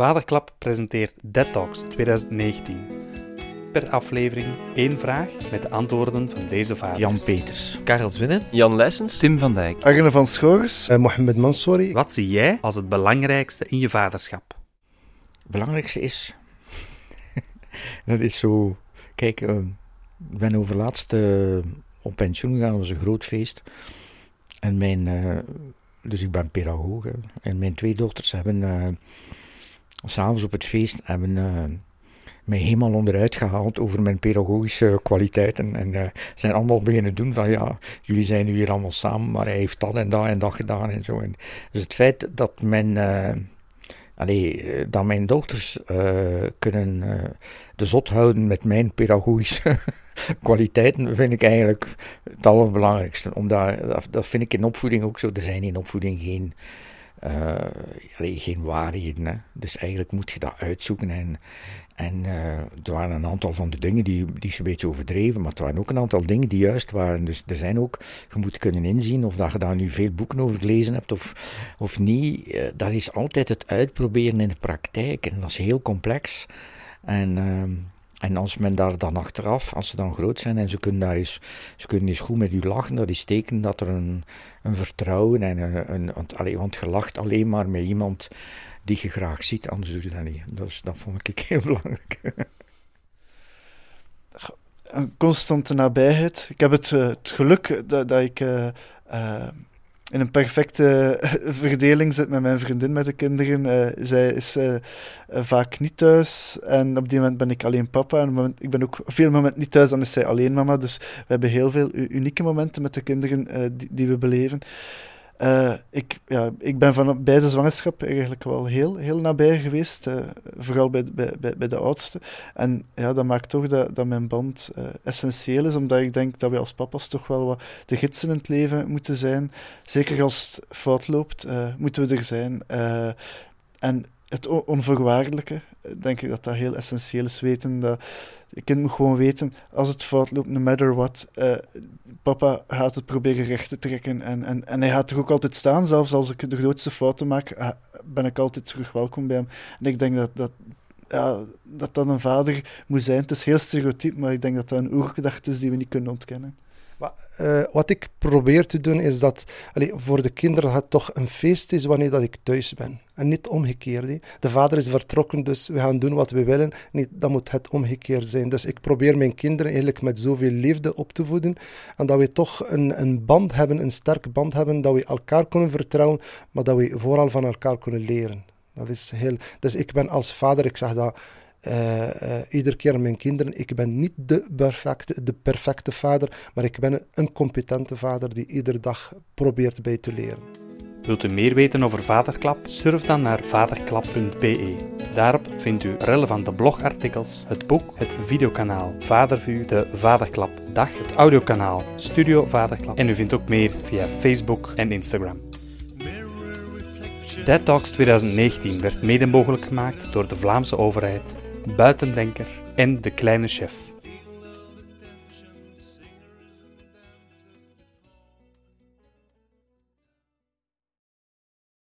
Vaderklap presenteert Dead Talks 2019. Per aflevering één vraag met de antwoorden van deze vaders. Jan Peters. Karel Zwinnen, Jan Leijsens, Tim van Dijk. Arne van Schorers. Uh, Mohamed Mansouri. Wat zie jij als het belangrijkste in je vaderschap? Het belangrijkste is... dat is zo... Kijk, uh, ik ben overlaatst uh, op pensioen gegaan. Dat was een groot feest. En mijn... dus ik ben pedagoog. En mijn twee dochters hebben... S'avonds op het feest hebben mij helemaal onderuit gehaald over mijn pedagogische kwaliteiten. En uh, zijn allemaal beginnen doen van ja, jullie zijn nu hier allemaal samen, maar hij heeft dat en dat en dat gedaan en zo. En dus het feit dat mijn, uh, dat mijn dochters kunnen de zot houden met mijn pedagogische kwaliteiten, vind ik eigenlijk het allerbelangrijkste. Omdat, dat, dat vind ik in opvoeding ook zo. Er zijn in opvoeding geen... Uh, geen waarheden. Hè. Dus eigenlijk moet je dat uitzoeken. En, en uh, er waren een aantal van de dingen die, die ze een beetje overdreven, maar er waren ook een aantal dingen die juist waren. Dus er zijn ook, je moet kunnen inzien of dat je daar nu veel boeken over gelezen hebt of, of niet. Uh, dat is altijd het uitproberen in de praktijk en dat is heel complex. En, uh, en als men daar dan achteraf, als ze dan groot zijn en ze kunnen daar eens, ze kunnen eens goed met u lachen, dat is teken dat er een, een vertrouwen en een, een, want, want je lacht alleen maar met iemand die je graag ziet, anders doe je dat niet. Dus dat vond ik heel belangrijk. Een constante nabijheid. Ik heb het, uh, het geluk dat, dat ik uh, uh, in een perfecte verdeling zit met mijn vriendin, met de kinderen. zij is vaak niet thuis en op die moment ben ik alleen papa. En moment, ik ben ook veel momenten niet thuis, dan is zij alleen mama. Dus we hebben heel veel unieke momenten met de kinderen die we beleven. Uh, ik, ja, ik ben van beide zwangerschap eigenlijk wel heel, heel nabij geweest, uh, vooral bij, bij, bij, bij, de oudste. En ja, dat maakt toch dat, dat mijn band uh, essentieel is, omdat ik denk dat wij als papa's toch wel wat de gidsen in het leven moeten zijn. Zeker als het fout loopt, moeten we er zijn. en het onvoorwaardelijke, denk ik dat dat heel essentieel is. Weten dat je kind moet gewoon weten, als het fout loopt, no matter what, uh, papa gaat het proberen recht te trekken. En, en, en hij gaat er ook altijd staan, zelfs als ik de grootste fouten maak, ben ik altijd terug welkom bij hem. En ik denk dat dat, ja, dat, dat een vader moet zijn. Het is heel stereotyp, maar ik denk dat dat een oergedachte is die we niet kunnen ontkennen. Uh, wat ik probeer te doen is dat voor de kinderen het toch een feest is wanneer dat ik thuis ben. En niet omgekeerd. De vader is vertrokken, dus we gaan doen wat we willen. Niet, dan moet het omgekeerd zijn. Dus ik probeer mijn kinderen eigenlijk met zoveel liefde op te voeden. En dat we toch een, een band hebben, een sterke band hebben, dat we elkaar kunnen vertrouwen, maar dat we vooral van elkaar kunnen leren. Dat is heel... Dus ik ben als vader, ik zeg dat uh, uh, iedere keer aan mijn kinderen. Ik ben niet de perfecte, de perfecte vader, maar ik ben een competente vader die iedere dag probeert bij te leren. Wilt u meer weten over Vaderklap? Surf dan naar vaderklap.be. Daarop vindt u relevante blogartikels, het boek, het videokanaal Vadervuur, de Vaderklap Dag, het audiokanaal Studio Vaderklap en u vindt ook meer via Facebook en Instagram. Dead Talks 2019 werd mede mogelijk gemaakt door de Vlaamse overheid Buitendenker en De Kleine Chef.